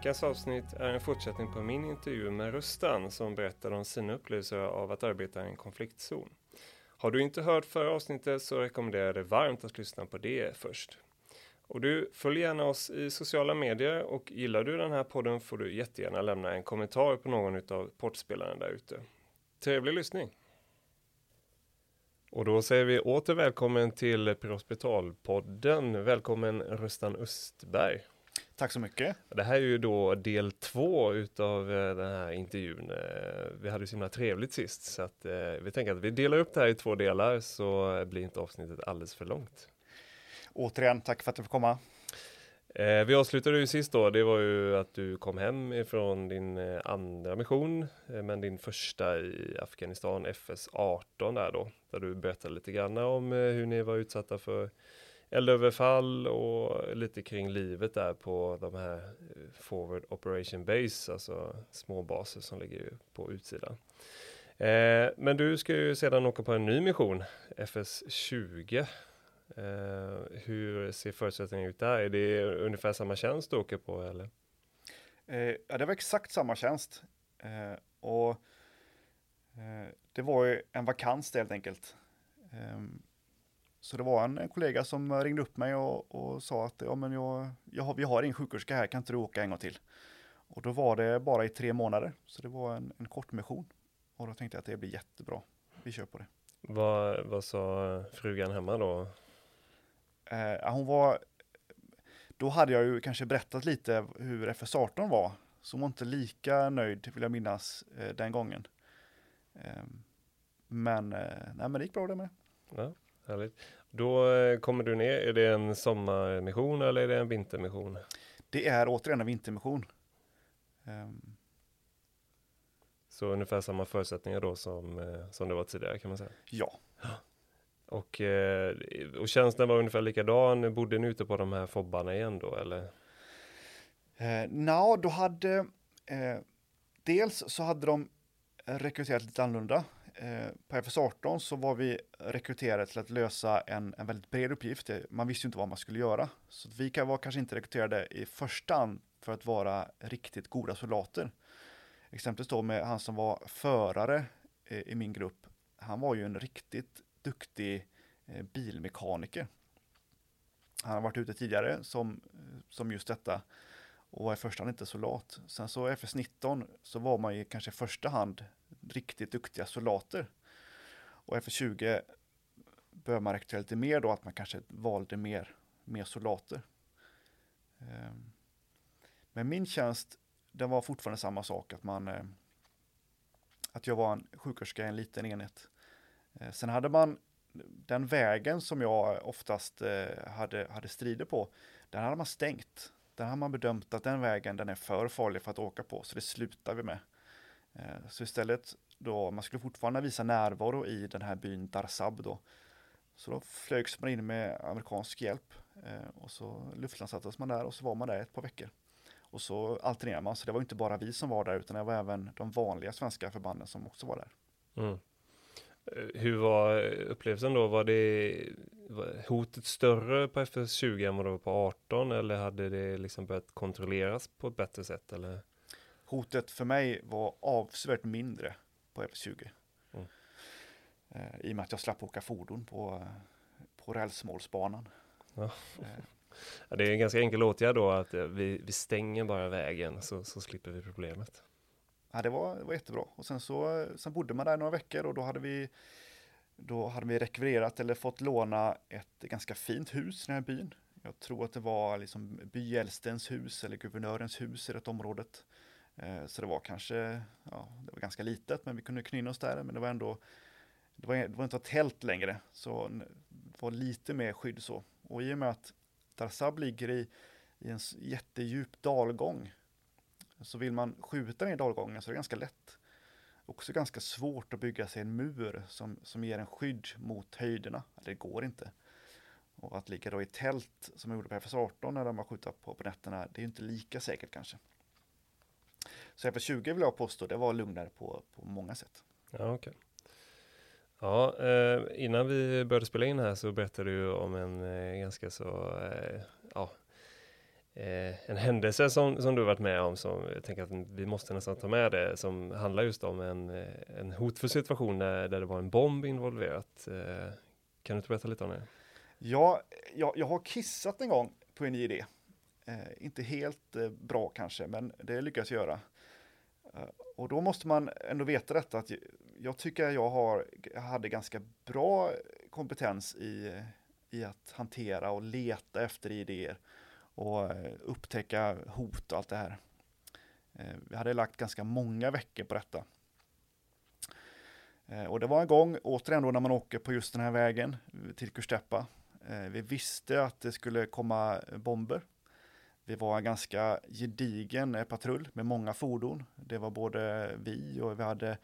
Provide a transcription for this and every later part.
Veckans avsnitt är en fortsättning på min intervju med Rustan som berättade om sina upplevelser av att arbeta i en konfliktzon. Har du inte hört förra avsnittet så rekommenderar jag dig varmt att lyssna på det först. Och du, följ gärna oss i sociala medier och gillar du den här podden får du jättegärna lämna en kommentar på någon av poddspelarna där ute. Trevlig lyssning! Och då säger vi åter välkommen till Prehospitalpodden. Välkommen Rustan Östberg. Tack så mycket. Det här är ju då del två utav eh, den här intervjun. Eh, vi hade så himla trevligt sist så att eh, vi tänker att vi delar upp det här i två delar så blir inte avsnittet alldeles för långt. Återigen, tack för att du får komma. Vi avslutade ju sist då, det var ju att du kom hem ifrån din andra mission, men din första i Afghanistan, FS 18 där då, där du berättade lite grann om hur ni var utsatta för eldöverfall och lite kring livet där på de här eh, Forward Operation Base, alltså små baser som ligger på utsidan. Eh, men du ska ju sedan åka på en ny mission, FS 20 Eh, hur ser förutsättningarna ut där? Är det ungefär samma tjänst du åker på eller? Eh, ja, det var exakt samma tjänst. Eh, och eh, det var ju en vakans helt enkelt. Ehm, så det var en, en, kollega som ringde upp mig och, och sa att ja, men jag, jag har, vi har en sjuksköterska här, kan inte du åka en gång till? Och då var det bara i tre månader, så det var en, en kort mission. Och då tänkte jag att det blir jättebra, vi kör på det. Vad, vad sa frugan hemma då? Eh, hon var, då hade jag ju kanske berättat lite hur FS18 var, så hon var inte lika nöjd vill jag minnas eh, den gången. Eh, men, eh, nej, men det gick bra det med. Ja, härligt. Då eh, kommer du ner, är det en sommarmission eller är det en vintermission? Det är återigen en vintermission. Um, så ungefär samma förutsättningar då som, eh, som det var tidigare kan man säga? Ja. Och, eh, och tjänsten var ungefär likadan. Bodde ni ute på de här fobbarna igen då eller? Eh, no, då hade eh, dels så hade de rekryterat lite annorlunda. Eh, på FS18 så var vi rekryterade till att lösa en, en väldigt bred uppgift. Eh, man visste ju inte vad man skulle göra. Så vi var kanske inte rekryterade i första hand för att vara riktigt goda soldater. Exempelvis då med han som var förare eh, i min grupp. Han var ju en riktigt duktig bilmekaniker. Han har varit ute tidigare som, som just detta och var i första hand inte soldat. Sen så FS19 så var man ju kanske i första hand riktigt duktiga soldater. Och FS20 behöver man rekrytera lite mer då, att man kanske valde mer, mer soldater. Ehm, men min tjänst, den var fortfarande samma sak, att man eh, att jag var en sjuksköterska i en liten enhet. Eh, sen hade man den vägen som jag oftast eh, hade, hade strider på, den hade man stängt. Den har man bedömt att den vägen den är för farlig för att åka på, så det slutar vi med. Eh, så istället då, man skulle fortfarande visa närvaro i den här byn Darsab då. Så då flögs man in med amerikansk hjälp eh, och så luftlandsattes man där och så var man där ett par veckor. Och så alternerade man, så det var inte bara vi som var där utan det var även de vanliga svenska förbanden som också var där. Mm. Eh, hur var upplevelsen då? Var det var hotet större på FS20 än vad det var på 18 eller hade det liksom börjat kontrolleras på ett bättre sätt? Eller? Hotet för mig var avsevärt mindre på FS20. Mm. Eh, I och med att jag slapp åka fordon på, på rälsmålsbanan. Ja. Eh. ja. det är en ganska enkel åtgärd då att eh, vi, vi stänger bara vägen så, så slipper vi problemet ja, det, var, det var jättebra. Och sen så sen bodde man där några veckor och då hade vi då hade vi rekvirerat eller fått låna ett ganska fint hus i den här byn. Jag tror att det var liksom byäldstens hus eller guvernörens hus i det området. Eh, så det var kanske, ja, det var ganska litet men vi kunde knyna oss där. Men det var ändå, det var, det var inte ett tält längre. Så det var lite mer skydd så. Och i och med att Darsab ligger i, i en jättedjup dalgång så vill man skjuta ner dalgången så är det ganska lätt. Också ganska svårt att bygga sig en mur som, som ger en skydd mot höjderna. Det går inte. Och att ligga då i tält som jag gjorde på FS18 när de var skjuta på, på nätterna, det är inte lika säkert kanske. Så FS20 vill jag påstå, det var lugnare på, på många sätt. Ja, okay. Ja, eh, innan vi började spela in här så berättade du om en eh, ganska så, eh, ja, en händelse som, som du varit med om som jag tänker att vi måste nästan ta med det som handlar just om en, en hotfull situation där, där det var en bomb involverat. Kan du inte berätta lite om det? Ja, jag, jag har kissat en gång på en idé. Eh, inte helt eh, bra kanske, men det lyckas jag göra. Eh, och då måste man ändå veta detta att jag tycker jag har, jag hade ganska bra kompetens i, i att hantera och leta efter idéer och eh, upptäcka hot och allt det här. Eh, vi hade lagt ganska många veckor på detta. Och det var en gång, återigen då när man åker på just den här vägen till Kusteppa. Vi visste att det skulle komma bomber. Vi var en ganska gedigen eh, patrull med många fordon. Det var både vi och vi hade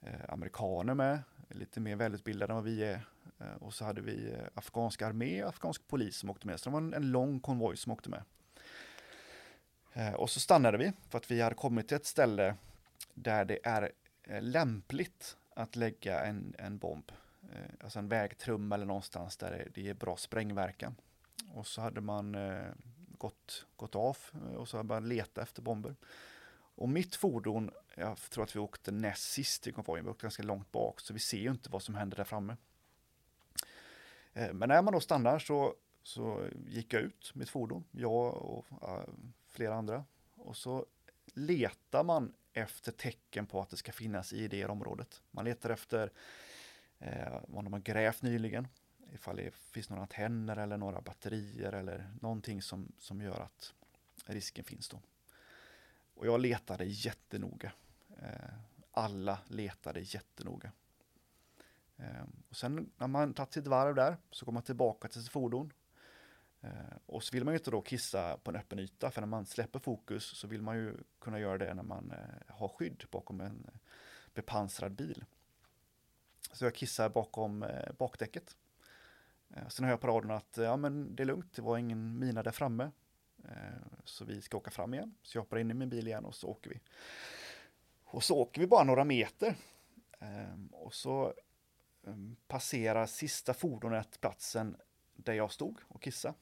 eh, amerikaner med, lite mer välutbildade än vad vi är. Eh, och så hade vi afghanska afghansk armé och afghansk polis som åkte med. Så det var en, lång konvoj som åkte med. Eh, och så stannade vi för att vi hade kommit till ett ställe där det är lämpligt att lägga en, en bomb. Alltså en vägtrumma eller någonstans där det ger bra sprängverkan. Och så hade man gått, gått av eh, och så har jag börjat leta efter bomber. Och mitt fordon, jag tror att vi åkte näst sist i konvojen, vi åkte ganska långt bak, så vi ser ju inte vad som händer där framme. Eh, men när man då stannar så, så gick jag ut mitt fordon, jag och eh, flera andra. Och så letar man efter tecken på att det ska finnas i det området. Man letar efter eh, vad de har grävt nyligen, ifall det finns några antenner eller några batterier eller någonting som, som gör att risken finns då. Och jag letade jättenoga. Eh, alla letade jättenoga. Eh, och sen när man tagit sitt varv där så kommer man tillbaka till sitt fordon. Eh, och så vill man ju inte då kissa på en öppen yta för när man släpper fokus så vill man ju kunna göra det när man har skydd bakom en bepansrad bil. Så jag kissar bakom bakdäcket. Eh, sen hör jag på radion att eh, ja, men det är lugnt, det var ingen mina där framme. Eh, så vi ska åka fram igen. Så jag hoppar in i min bil igen och så åker vi. Och så åker vi bara några meter. Ehm, och så ehm, passerar sista fordonet platsen där jag stod och kissade.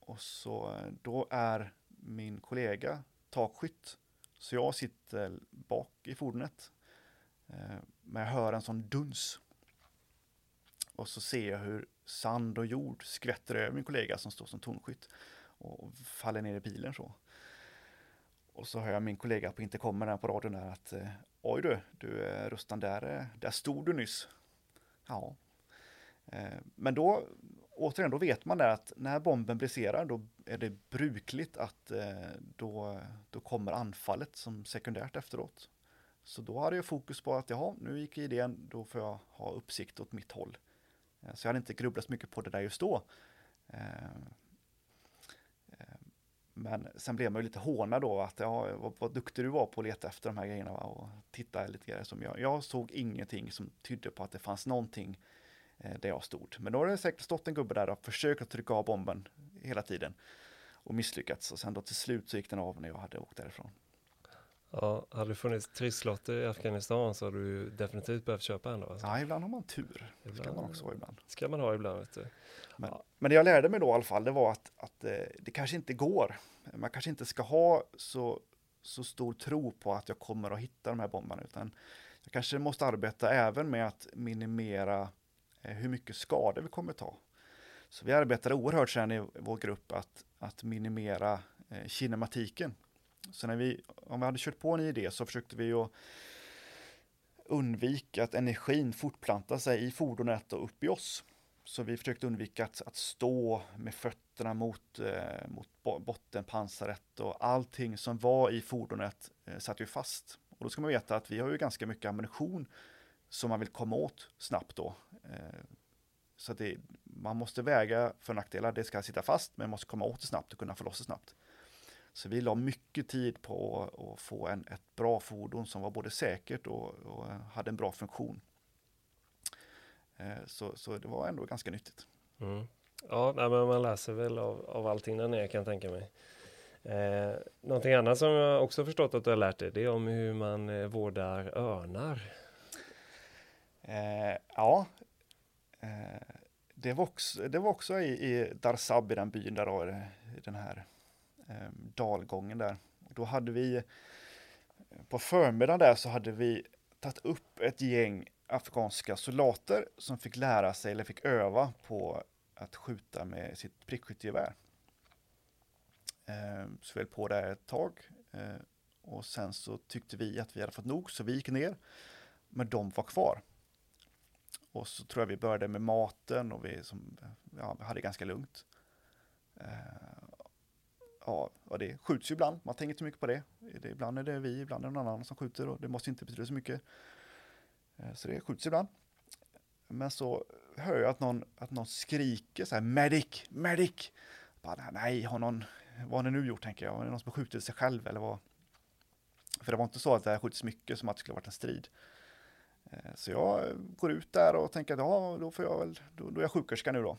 Och så då är min kollega takskytt. Så jag sitter bak i fordonet. Ehm, men jag hör en sån duns. Och så ser jag hur sand och jord skvätter över min kollega som står som tonskytt Och faller ner i bilen så. Och så hör jag min kollega på intercomen på radion där att eh, Oj du, du eh, Rustan, där, eh, där stod du nyss. Ja. Men då, återigen, då vet man där att när bomben briserar, då är det brukligt att då, då kommer anfallet som sekundärt efteråt. Så då hade jag fokus på att jaha, nu gick idén, då får jag ha uppsikt åt mitt håll. Eh, så jag hade inte grubblat så mycket på det där just då. Eh, eh, men sen blev man ju lite hånad då att ja, vad, vad duktig du var på att leta efter de här grejerna va? och titta lite grann som jag. Jag såg ingenting som tydde på att det fanns någonting där jag stod. Men då har det säkert stått en gubbe där och försökt att trycka av bomben hela tiden och misslyckats. Och sen då till slut så gick den av när jag hade åkt därifrån. Ja, hade det funnits trisslotter i Afghanistan så hade du definitivt behövt köpa en då? Alltså. Ja, ibland har man tur. Ibland, ska man också ha ibland. ska man ha ibland, vet du. Men, ja. men det jag lärde mig då i alla fall, det var att, att eh, det kanske inte går. Man kanske inte ska ha så, så stor tro på att jag kommer att hitta de här bombarna, utan jag kanske måste arbeta även med att minimera eh, hur mycket skador vi kommer ta. Så vi arbetade oerhört sen i vår grupp att, att minimera eh, kinematiken. Så när vi, om vi hade kört på en idé så försökte vi att undvika att energin fortplantar sig i fordonet och upp i oss. Så vi försökte undvika att, att stå med fötterna mot, eh, mot bottenpansaret och allting som var i fordonet eh, satt ju fast. Och då ska man veta att vi har ju ganska mycket ammunition som man vill komma åt snabbt då. Eh, så det, man måste väga för nackdelar. Det ska sitta fast, men man måste komma åt det snabbt och kunna få loss det snabbt. Så vi la mycket tid på att få en, ett bra fordon som var både säkert och, och hade en bra funktion. Eh, så, så det var ändå ganska nyttigt. Mm. Ja, men man läser väl av, av allting där nere kan jag tänka mig. Eh, någonting annat som jag också förstått att du har lärt dig, det är om hur man eh, vårdar örnar. Eh, ja, eh, det var också, det var också i, i Darsab, i den byn där då, den här eh, dalgången där. Och då hade vi, på förmiddagen där så hade vi tagit upp ett gäng afghanska soldater som fick lära sig eller fick öva på att skjuta med sitt prickskyttegevär. Eh, så vi höll på där ett tag eh, och sen så tyckte vi att vi hade fått nog så vi gick ner. Men de var kvar. Och så tror jag vi började med maten och vi som, ja, hade ganska lugnt. Eh, ja, det skjuts ju ibland, man tänker inte så mycket på det. Ibland är det vi, ibland är det någon annan som skjuter och det måste inte betyda så mycket. Eh, så det skjuts ibland. Men så hör jag att någon, att någon skriker så här medic, medic. Bara, nej, har någon, vad har ni nu gjort tänker jag? har det någon som har skjutit sig själv eller vad? För det var inte så att det skjuts mycket som att det skulle varit en strid. Eh, så jag går ut där och tänker att ja, då får jag väl, då, då är jag sjukerska nu då.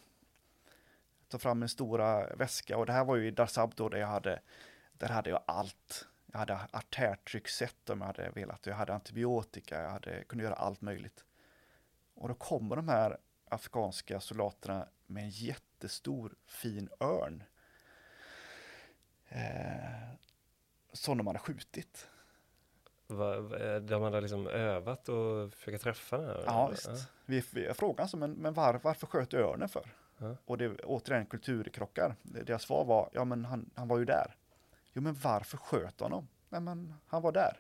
Tar fram min stora väska och det här var ju i Darsab då där jag hade, där hade jag allt. Jag hade artärtrycksätt om jag hade velat, jag hade antibiotika, jag hade, kunde göra allt möjligt. Och då kommer de här afghanska soldaterna med en jättestor fin örn. Eh, som de hade skjutit. Va, va, de hade liksom övat och försöka träffa den här? Ja, visst. Vi, vi frågade alltså, men, men var, varför sköt du örnen för? Mm. Och det återigen kulturkrockar. Deras svar var, ja men han, han var ju där. Jo men varför sköt honom? Nej men han var där.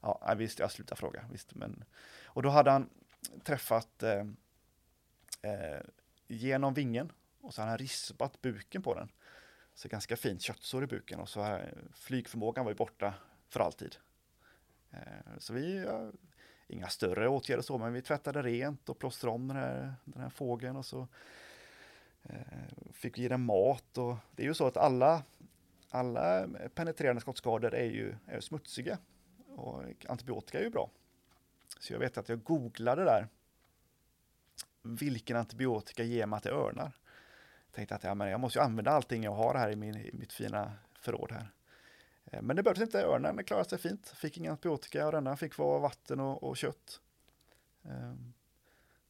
Ja, visst, jag slutar fråga. Visst, men... Och då hade han träffat eh, eh, genom vingen och så hade han rispat buken på den. Så ganska fint köttsår i buken och så här, flygförmågan var ju borta för alltid. Eh, så vi, ja, inga större åtgärder så, men vi tvättade rent och plåstrade om den här, den här fågeln och så Eh, fick ge den mat och det är ju så att alla, alla penetrerande skottskador är ju, är smutsiga och antibiotika är ju bra. Så jag vet att jag googlade där vilken antibiotika ger man till örnar? Tänkte att ja, men jag måste ju använda allting jag har här i, min, i mitt fina förråd här. Eh, men det behövdes inte, örnen klarade sig fint, fick ingen antibiotika och denna fick vara vatten och, och kött. Ehm,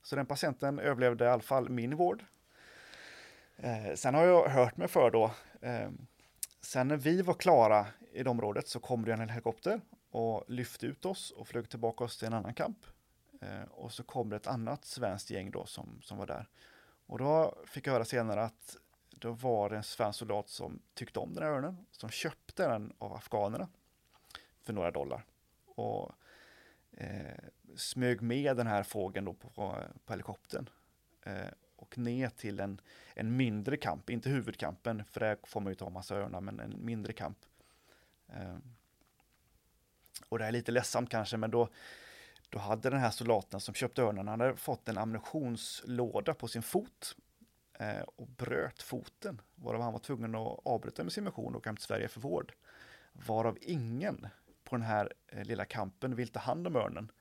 så den patienten överlevde i alla fall min vård. Eh, sen har jag hört mig för då, eh, sen när vi var klara i det området så kom det en helikopter och lyfte ut oss och flög tillbaka oss till en annan kamp. Eh, och så kom det ett annat svenskt gäng då som, som var där. Och då fick jag höra senare att då var det en svensk soldat som tyckte om den här örnen, som köpte den av afghanerna för några dollar. Och eh, smög med den här fågeln då på, på, på helikoptern. Eh, och ner till en, en mindre kamp, inte huvudkampen, för där får man ju ta massa örnar, men en mindre kamp. Eh, och det är lite ledsamt kanske, men då, då hade den här soldaten som köpte örnen, han hade fått en ammunitionslåda på sin fot eh, och bröt foten, varav han var tvungen att avbryta med sin mission och hem till Sverige för vård. Varav ingen på den här eh, lilla kampen vill ta hand om örnen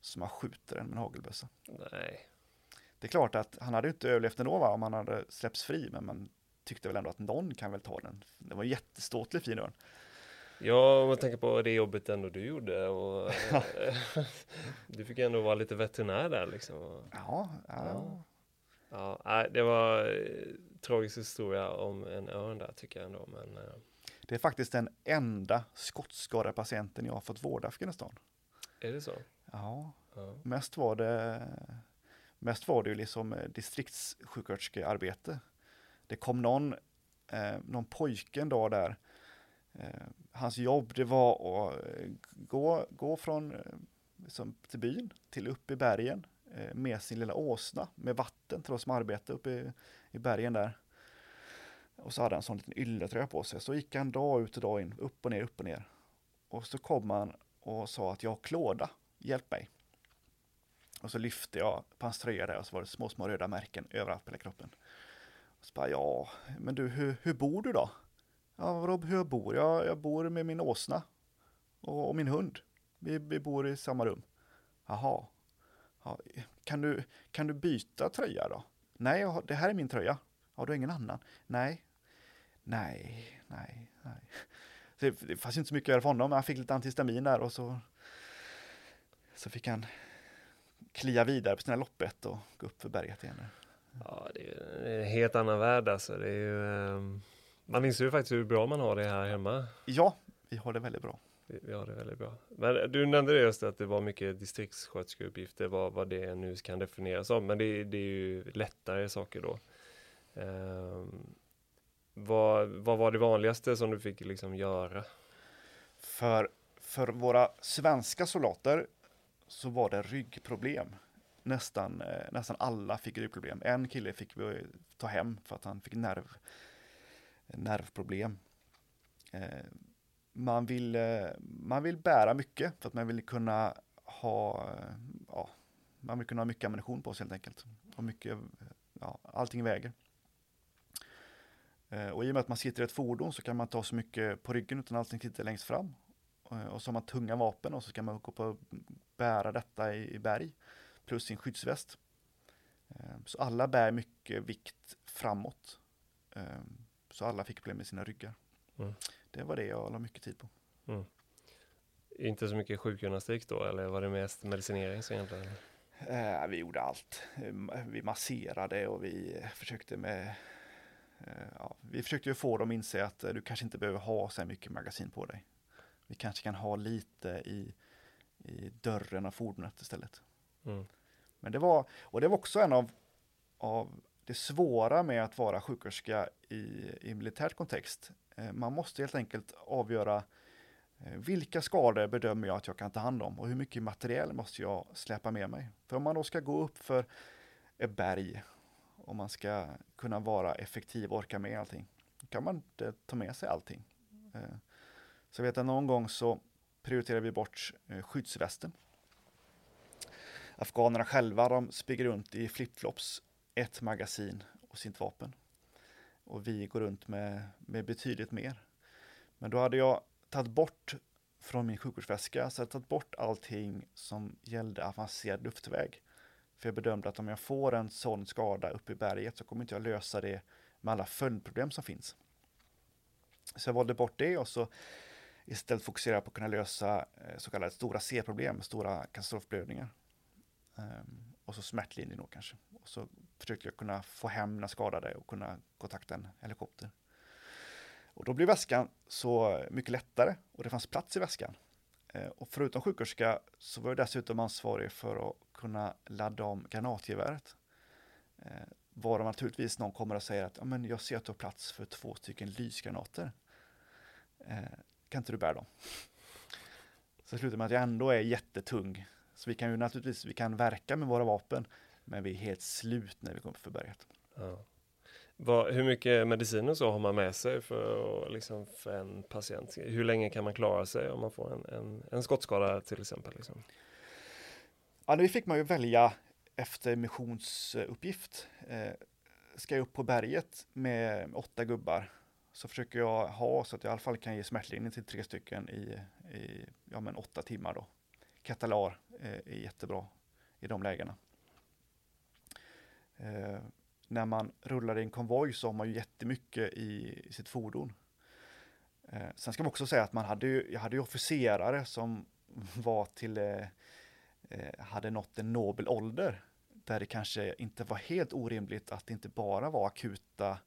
som man skjuter den med en hagelbössa. Nej. Det är klart att han hade inte överlevt ändå va, om han hade släppts fri, men man tyckte väl ändå att någon kan väl ta den. Det var en jätteståtlig fin örn. Ja, om man tänker på det jobbet ändå du gjorde och du fick ändå vara lite veterinär där liksom. Ja, ja. ja. ja det var eh, tragisk historia om en örn där tycker jag ändå. Men, eh. Det är faktiskt den enda skottskadepatienten jag har fått vårda i Afghanistan. Är det så? Ja, ja. mest var det Mest var det ju liksom eh, distriktssjuksköterskearbete. Det kom någon, eh, någon pojke en dag där Eh, hans jobb det var att eh, gå, gå från eh, liksom, till byn till upp i bergen med sin lilla åsna med vatten till de som arbetade uppe i, i bergen där. Och så hade han en sån liten ylletröja på sig. Så gick han dag ut och dag in, upp och ner, upp och ner. Och så kom han och sa att jag har klåda, hjälp mig. Och så lyfte jag på hans tröja där och så var det små, små röda märken överallt på hela kroppen. Och så bara, ja, men du, hur, hur bor du då? Ja, Rob, hur jag bor? Jag, jag bor med min åsna och, och min hund. Vi, vi, bor i samma rum. Jaha. Ja, kan, du, kan du byta tröja då? Nej, har, det här är min tröja. Har du ingen annan? Nej. Nej, nej, nej. Det, det fanns inte så mycket att göra för honom, men han fick lite antihistamin där och så, så fick han klia vidare på sina loppet och gå upp för berget igen. Ja, det är en helt annan värld alltså. Det är ju... Um Man inser ju faktiskt hur bra man har det här hemma. Ja, vi har det väldigt bra. Vi, vi har det väldigt bra. Men du nämnde det just att det var mycket distriktssköterskeuppgifter, vad, vad det nu kan definieras som. Men det, det är ju lättare saker då. Um, vad, vad var det vanligaste som du fick liksom göra? För, för våra svenska soldater så var det ryggproblem. Nästan, eh, nästan alla fick ryggproblem. En kille fick vi eh, ta hem för att han fick nerv, nervproblem. Eh, man, vill, man vill bära mycket för att man vill kunna ha, ja, man vill kunna ha mycket ammunition på sig helt enkelt. Och mycket, ja, allting väger. Och i och med att man sitter i ett fordon så kan man ta så mycket på ryggen utan allting sitter längst fram. Och så har man tunga vapen och så ska man gå på bära detta i, i berg plus sin skyddsväst. Ehm, så alla bär mycket vikt framåt. Ehm, så alla fick problem med sina ryggar. Mm. Det var det jag la mycket tid på. Mm. Inte så mycket sjukgymnastik då, eller var det mest medicinering som egentligen? Eh, vi gjorde allt. Vi masserade och vi försökte med eh, ja, vi försökte ju få dem att inse att du kanske inte behöver ha så här mycket magasin på dig. Vi kanske kan ha lite i, i dörren av fordonet istället. Mm. Men det var, och det var också en av, av det svåra med att vara sjuksköterska i, i militärt kontext. Eh, man måste helt enkelt avgöra eh, vilka skador bedömer jag att jag kan ta hand om och hur mycket material måste jag släpa med mig? För om man då ska gå upp för ett berg och man ska kunna vara effektiv och orka med allting, då kan man inte ta med sig allting. Så jag vet att någon gång så prioriterade vi bort eh, skyddsvästen afghanerna själva, de springer runt i flipflops, ett magasin och sitt vapen. Och vi går runt med, med betydligt mer. Men då hade jag tagit bort från min sjukvårdsväska, så jag hade tagit bort allting som gällde avancerad luftväg. För jag bedömde att om jag får en sån skada uppe i berget så kommer inte jag lösa det med alla följdproblem som finns. Så jag valde bort det och så istället fokusera på att kunna lösa eh, så kallade stora C-problem, stora katastrofblödningar. Um, ehm, och så smärtlindring då kanske. Och så försökte jag kunna få hem mina skadade och kunna kontakta en helikopter. Och då blev väskan så mycket lättare och det fanns plats i väskan. Uh, och förutom sjuksköterska så var jag dessutom ansvarig för att kunna ladda om granatgeväret. Uh, Varav naturligtvis någon kommer och säger att ja, men jag ser att du har plats för två stycken lysgranater kan inte du bära dem? Så det slutar med att jag ändå är jättetung så vi kan ju naturligtvis, vi kan verka med våra vapen, men vi är helt slut när vi kommer för berget. Ja. Vad, hur mycket mediciner så har man med sig för, liksom, för en patient? Hur länge kan man klara sig om man får en, en, en skottskada till exempel? Liksom? Ja, nu fick man ju välja efter missionsuppgift. Eh, ska jag upp på berget med åtta gubbar så försöker jag ha så att jag i alla fall kan ge smärtlindring till tre stycken i, i ja, men åtta timmar då. Katalar eh, är jättebra i de lägena. Eh, när man rullar i en konvoj så har man ju jättemycket i, i sitt fordon. Eh, sen ska man också säga att man hade ju, jag hade ju officerare som var till, eh, eh, hade nått en nobel ålder. Där det kanske inte var helt orimligt att det inte bara var akuta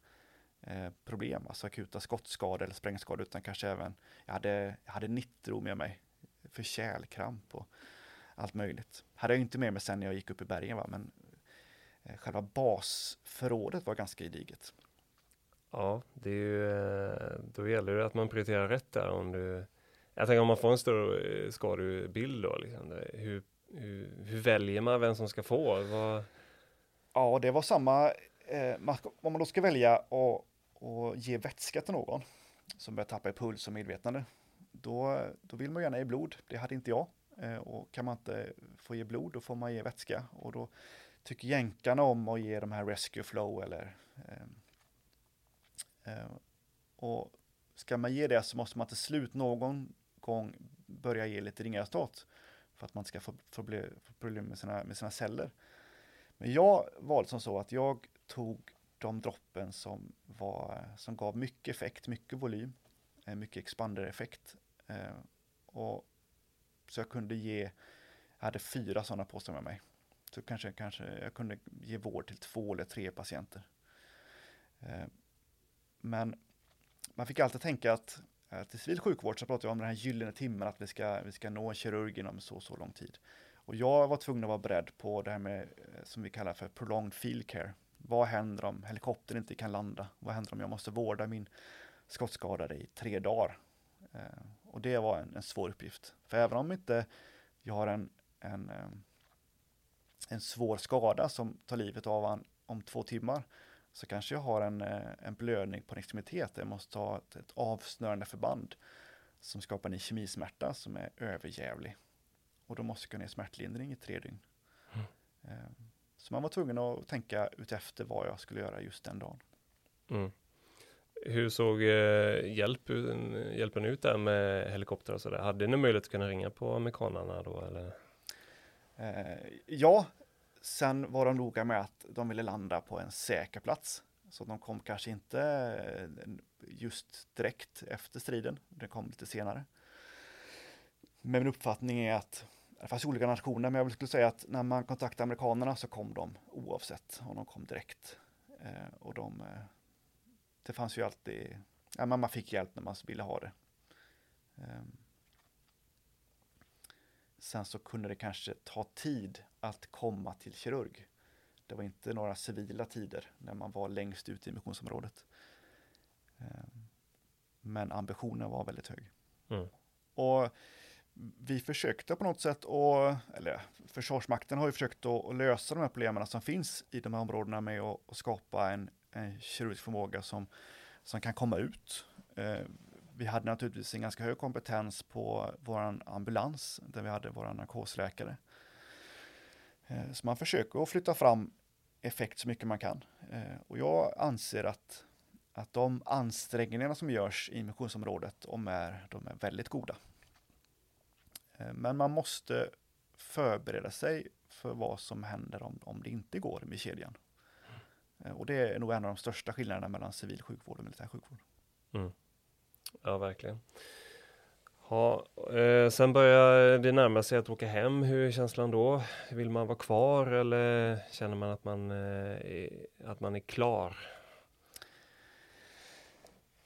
eh, problem, alltså akuta skottskador eller sprängskador, utan kanske även, jag hade, jag hade nitro med mig för kärlkramp och allt möjligt. Hade jag inte med mig sen när jag gick upp i bergen, va? men eh, själva basförrådet var ganska gediget. Ja, det är ju, eh, då gäller det att man prioriterar rätt där. Om du, jag tänker om man får en större skadebild då, liksom, hur, hur, hur, väljer man vem som ska få? Vad... Ja, det var samma, eh, om man då ska välja och ge vätska till någon som börjar tappa i puls och medvetande, då, då vill man gärna ge blod. Det hade inte jag. Eh, och kan man inte få ge blod, då får man ge vätska. Och då tycker jänkarna om att ge de här rescue flow eller eh, eh, och ska man ge det så måste man till slut någon gång börja ge lite ringarstat för att man ska få, få, bli, få problem med sina, med sina celler. Men jag valde som så att jag tog de droppen som, var, som gav mycket effekt, mycket volym, eh, mycket expandereffekt. Eh, och så jag kunde ge, jag hade fyra sådana påsar med mig. Så kanske, kanske jag kunde ge vård till två eller tre patienter. Eh, men man fick alltid tänka att till civil sjukvård så pratar vi om den här gyllene timmen, att vi ska, vi ska nå en kirurg inom så så lång tid. Och jag var tvungen att vara beredd på det här med, som vi kallar för prolonged field care. Vad händer om helikoptern inte kan landa? Vad händer om jag måste vårda min skottskadade i tre dagar? Eh, och det var en, en, svår uppgift. För även om inte jag har en, en, eh, en svår skada som tar livet av en om två timmar, så kanske jag har en, eh, en blödning på en extremitet. Jag måste ha ett, ett avsnörande förband som skapar en kemismärta som är överjävlig. Och då måste jag gå ner smärtlindring i tre dygn. Mm. Så man var tvungen att tänka utefter vad jag skulle göra just den dagen. Mm. Hur såg eh, hjälp, hjälpen ut där med helikopter och sådär? Hade ni möjlighet att kunna ringa på amerikanarna då eller? Eh, ja, sen var de noga med att de ville landa på en säker plats. Så de kom kanske inte eh, just direkt efter striden, det kom lite senare. Men min uppfattning är att det fanns olika nationer, men jag skulle säga att när man kontaktade amerikanerna så kom de oavsett om de kom direkt. Eh, och de, eh, det fanns ju alltid, ja, man fick hjälp när man ville ha det. Eh, sen så kunde det kanske ta tid att komma till kirurg. Det var inte några civila tider när man var längst ut i missionsområdet. Eh, men ambitionen var väldigt hög. Mm. Och vi försökte på något sätt, och, eller Försvarsmakten har ju försökt att, lösa de här problemen som finns i de här områdena med att, skapa en, en kirurgisk förmåga som, som kan komma ut. Eh, vi hade naturligtvis en ganska hög kompetens på vår ambulans, där vi hade vår narkosläkare. Eh, så man försöker att flytta fram effekt så mycket man kan. Eh, och jag anser att, att de ansträngningarna som görs i missionsområdet, de är, de är väldigt goda. Eh, men man måste förbereda sig för vad som händer om, om det inte går med kedjan. Mm. Och det är nog en av de största skillnaderna mellan civil sjukvård och militär sjukvård. Mm. Ja, verkligen. Ja, eh, sen börjar det närma sig att åka hem. Hur är känslan då? Vill man vara kvar eller känner man att man, eh, att man är klar?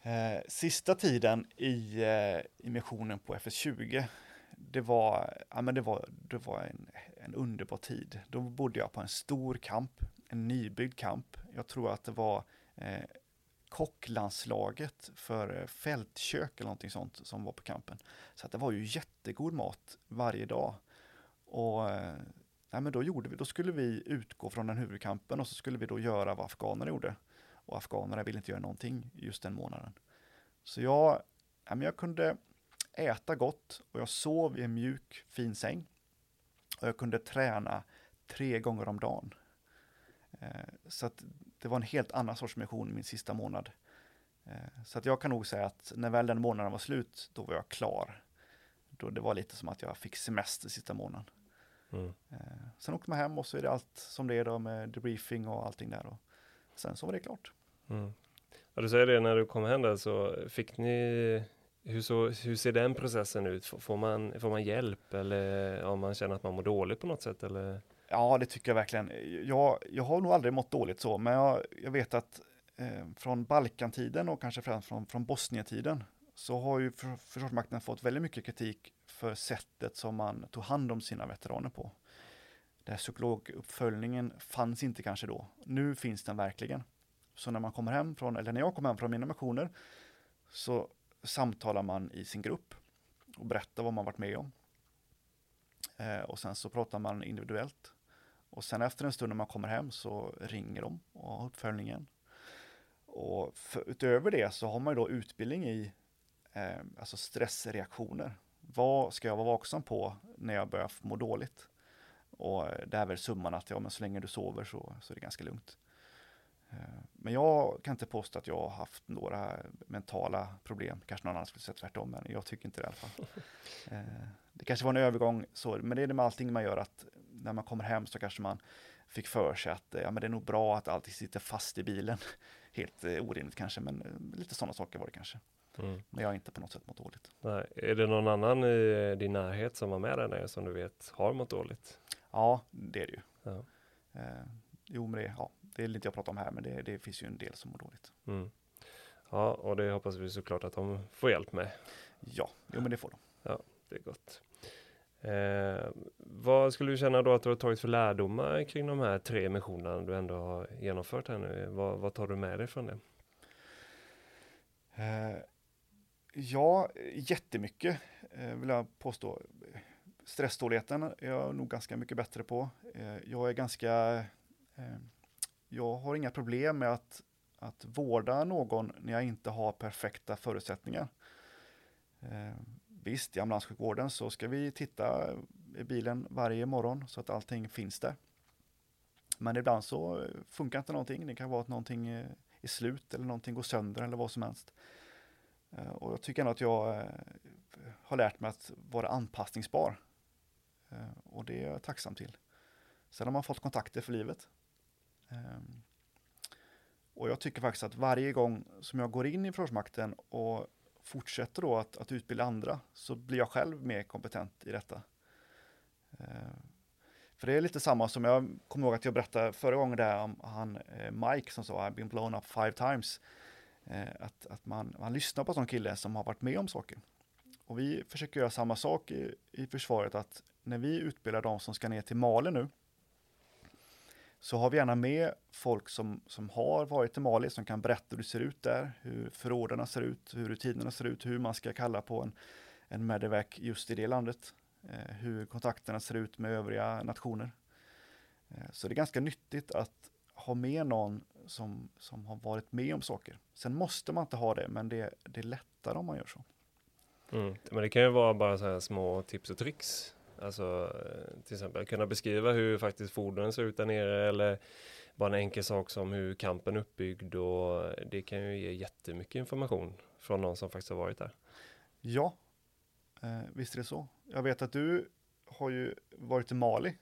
Eh, sista tiden i, eh, i missionen på FS20 det var, ja, men det var, det var en, en underbar tid. Då bodde jag på en stor kamp, en nybyggd kamp. Jag tror att det var eh, kocklandslaget för eh, fältkök eller någonting sånt som var på kampen. Så att det var ju jättegod mat varje dag. Och eh, nej, men då, gjorde vi, då skulle vi utgå från den huvudkampen och så skulle vi då göra vad afghanerna gjorde. Och afghanerna ville inte göra någonting just den månaden. Så jag, ja, men jag kunde äta gott och jag sov i en mjuk fin säng. Och jag kunde träna tre gånger om dagen. Eh, så att det var en helt annan sorts mission min sista månad. Eh, så att jag kan nog säga att när väl den månaden var slut, då var jag klar. Då det var lite som att jag fick semester sista månaden. Mm. Eh, sen åkte man hem och så är det allt som det är då med debriefing och allting där. Och sen så var det klart. Mm. Ja, du säger det när du kom hem där så fick ni hur, så, hur ser den processen ut? Får man, får man hjälp eller om man känner att man mår dåligt på något sätt? Eller? Ja, det tycker jag verkligen. Jag, jag har nog aldrig mått dåligt så, men jag, jag vet att eh, från Balkantiden och kanske främst från, från Bosnietiden så har ju för, Försvarsmakten fått väldigt mycket kritik för sättet som man tog hand om sina veteraner på. Den psykologuppföljningen fanns inte kanske då. Nu finns den verkligen. Så när man kommer hem från, eller när jag kommer hem från mina missioner, så samtalar man i sin grupp och berättar vad man varit med om. Eh, och sen så pratar man individuellt. Och sen efter en stund när man kommer hem så ringer de och har uppföljningen. Och för, utöver det så har man ju då utbildning i eh, alltså stressreaktioner. Vad ska jag vara vaksam på när jag börjar må dåligt? Och det är väl summan att ja, men så länge du sover så, så är det ganska lugnt. Eh, men jag kan inte påstå att jag har haft några mentala problem. Kanske någon annan skulle säga tvärtom, men jag tycker inte det i alla fall. Eh, det kanske var en övergång, så, men det är det med allting man gör att när man kommer hem så kanske man fick för sig att ja, men det är nog bra att allting sitter fast i bilen. Helt eh, orimligt kanske, men lite sådana saker var det kanske. Mm. Men jag har inte på något sätt mått dåligt. Nej. Är det någon annan i din närhet som var med där nere som du vet har mått dåligt? Ja, det är det ju. Ja. Eh, jo, men det, ja, det vill inte jag prata om här, men det, det finns ju en del som mår dåligt. Mm. Ja, och det hoppas vi såklart att de får hjälp med. Ja, jo, men det får de. Ja, det är gott. Eh, vad skulle du känna då att du har tagit för lärdomar kring de här tre missionerna du ändå har genomfört här nu? Vad, vad tar du med dig från det? Eh, ja, jättemycket eh, vill jag påstå. Stresståligheten är jag nog ganska mycket bättre på. Eh, jag är ganska... Jag har inga problem med att, att vårda någon när jag inte har perfekta förutsättningar. Eh, visst, i ambulanssjukvården så ska vi titta i bilen varje morgon så att allting finns där. Men ibland så funkar inte någonting. Det kan vara att någonting eh, är slut eller någonting går sönder eller vad som helst. Eh, och jag tycker ändå att jag eh, har lärt mig att vara anpassningsbar. Och det är jag tacksam till. Sen har man fått kontakter för livet. Ehm, och jag tycker faktiskt att varje gång som jag går in i Försvarsmakten och fortsätter då att, att utbilda andra så blir jag själv mer kompetent i detta. Ehm, för det är lite samma som jag kommer ihåg att jag berättade förra gången där om han eh, Mike som sa I've been blown up five times. Ehm, att, att man, man lyssnar på en sån kille som har varit med om saker. Och vi försöker göra samma sak i, i försvaret, att när vi utbildar de som ska ner till Mali nu, så har vi gärna med folk som, som har varit i Mali, som kan berätta hur det ser ut där, hur förrådarna ser ut, hur rutinerna ser ut, hur man ska kalla på en, en medevac just i det landet, eh, hur kontakterna ser ut med övriga nationer. Eh, så det är ganska nyttigt att ha med någon som, som har varit med om saker. Sen måste man inte ha det, men det, det är lättare om man gör så. Mm. Men det kan ju vara bara så här små tips och tricks. Alltså eh, till exempel kunna beskriva hur faktiskt fordonen ser ut där nere eller bara en enkel sak som hur kampen är uppbyggd och det kan ju ge jättemycket information från någon som faktiskt har varit där. Ja, eh, visst är det så. Jag vet att du har ju varit i Mali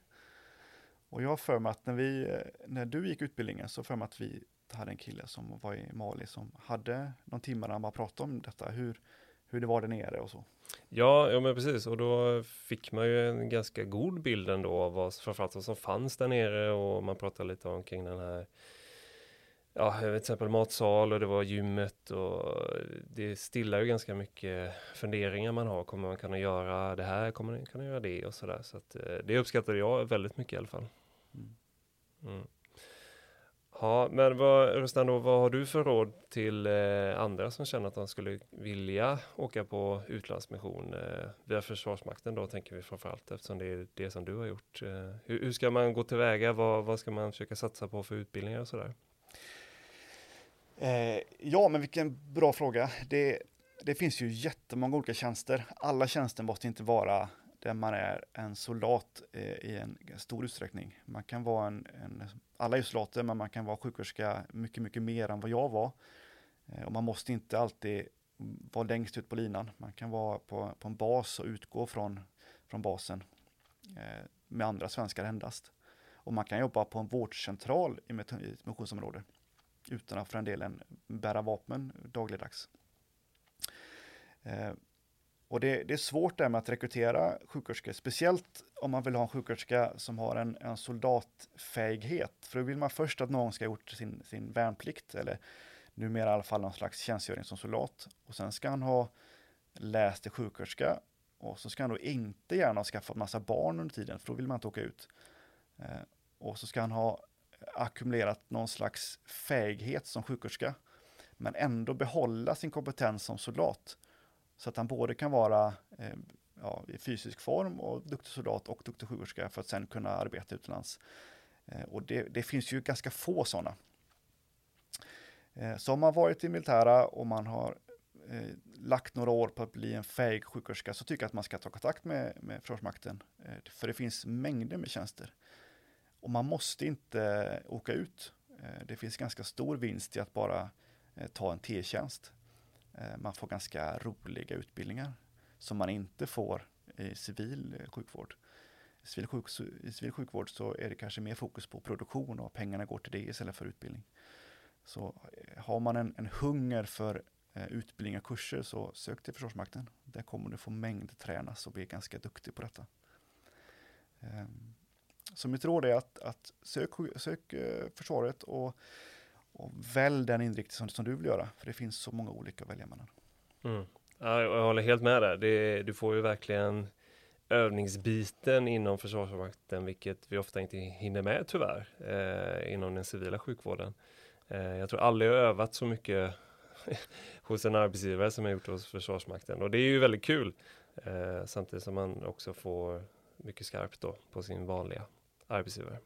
och jag har för mig att när, vi, eh, när du gick utbildningen så för mig att vi hade en kille som var i Mali som hade någon timme när han bara pratade om detta, hur, hur det var där nere och så. Ja, ja men precis och då fick man ju en ganska god bild ändå av vad, framförallt vad som fanns där nere och man pratade lite om kring den här ja, till exempel matsal och det var gymmet och det stillar ju ganska mycket funderingar man har. Kommer man kunna göra det här? Kommer man kunna göra det? Och sådär. Så att eh, det uppskattade jag väldigt mycket i alla fall. Mm. Ja, men vad, Rustan, då, vad har du för råd till eh, andra som känner att de skulle vilja åka på utlandsmission eh, via Försvarsmakten då tänker vi framförallt eftersom det är det som du har gjort. Eh, hur, hur, ska man gå tillväga? Vad, vad ska man försöka satsa på för utbildningar och sådär? Eh, ja, men vilken bra fråga. Det, det finns ju jättemånga olika tjänster. Alla tjänster måste inte vara där man är en soldat eh, i en stor utsträckning. Man kan vara en, en alla är soldater, men man kan vara sjuksköterska mycket, mycket mer än vad jag var. Eh, och man måste inte alltid vara längst ut på linan. Man kan vara på, på en bas och utgå från, från basen eh, med andra svenskar endast. Och man kan jobba på en vårdcentral i ett missionsområde utan att för den delen bära vapen dagligdags. Eh, och det, det, är svårt där med att rekrytera sjuksköterskor, speciellt om man vill ha en sjuksköterska som har en, en soldatfähighet. För då vill man först att någon ska ha gjort sin, sin värnplikt, eller numera i alla fall någon slags tjänstgöring som soldat. Och sen ska han ha läst till sjuksköterska och så ska han då inte gärna ha skaffat massa barn under tiden, för då vill man inte åka ut. Eh, och så ska han ha ackumulerat någon slags fähighet som sjuksköterska, men ändå behålla sin kompetens som soldat. Så att han både kan vara eh, ja, i fysisk form och duktig soldat och duktig sjuksköterska för att sen kunna arbeta utomlands. Eh, och det, det, finns ju ganska få sådana. Eh, så om man varit i militära och man har eh, lagt några år på att bli en fähig sjuksköterska så tycker jag att man ska ta kontakt med, med Försvarsmakten. Eh, för det finns mängder med tjänster. Och man måste inte eh, åka ut. Eh, det finns ganska stor vinst i att bara eh, ta en T-tjänst. Eh, man får ganska roliga utbildningar som man inte får i civil eh, sjukvård. I civil, sjuk, I civil sjukvård så är det kanske mer fokus på produktion och pengarna går till det istället för utbildning. Så eh, har man en, en hunger för utbildning och kurser så sök till Försvarsmakten. Där kommer du få mängd tränas och bli ganska duktig på detta. Ehm, så mitt råd är att, att sök, sök försvaret och och välj den inriktning som, som du vill göra, för det finns så många olika att välja mellan. Mm. Ja, jag håller helt med där. Det, du får ju verkligen övningsbiten inom Försvarsmakten, vilket vi ofta inte hinner med tyvärr, eh, inom den civila sjukvården. Eh, jag tror aldrig jag övat så mycket hos en arbetsgivare som jag gjort hos Försvarsmakten och det är ju väldigt kul. Eh, samtidigt som man också får mycket skarpt då på sin vanliga arbetsgivare.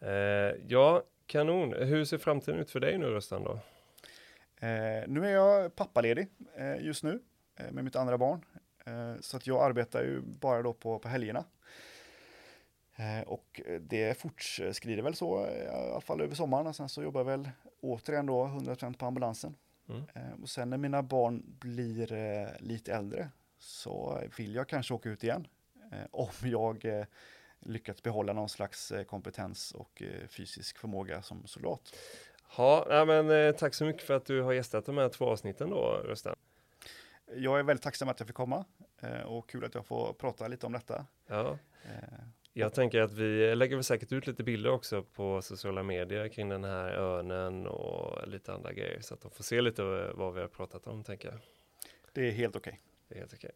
Eh, ja, kanon. Hur ser framtiden ut för dig nu Röstan då? Eh, nu är jag pappaledig eh, just nu eh, med mitt andra barn. Eh, så att jag arbetar ju bara då på, på helgerna. Eh, och det fortskrider väl så i alla fall över sommaren. Och sen så jobbar jag väl återigen då 100% på ambulansen. Mm. Och sen när mina barn blir lite äldre så vill jag kanske åka ut igen. Om jag lyckats behålla någon slags kompetens och fysisk förmåga som soldat. Ja, men eh, tack så mycket för att du har gästat de här två avsnitten då, Rösten. Jag är väldigt tacksam att jag fick komma eh, och kul att jag får prata lite om detta. Ja. Eh. Jag tänker att vi lägger väl säkert ut lite bilder också på sociala medier kring den här örnen och lite andra grejer så att de får se lite vad vi har pratat om, tänker jag. Det är helt okej. Okay. Det är helt okej.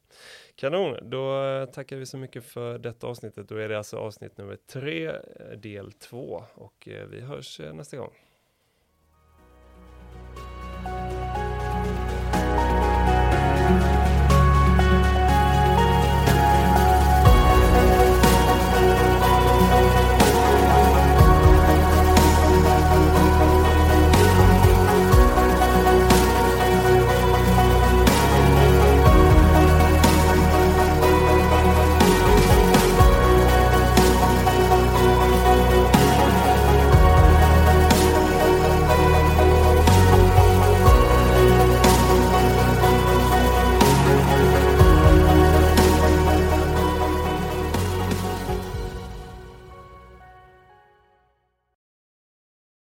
Kanon, då tackar vi så mycket för detta avsnittet. Då är det alltså avsnitt nummer tre, eh, del två och eh, vi hörs eh, nästa gång.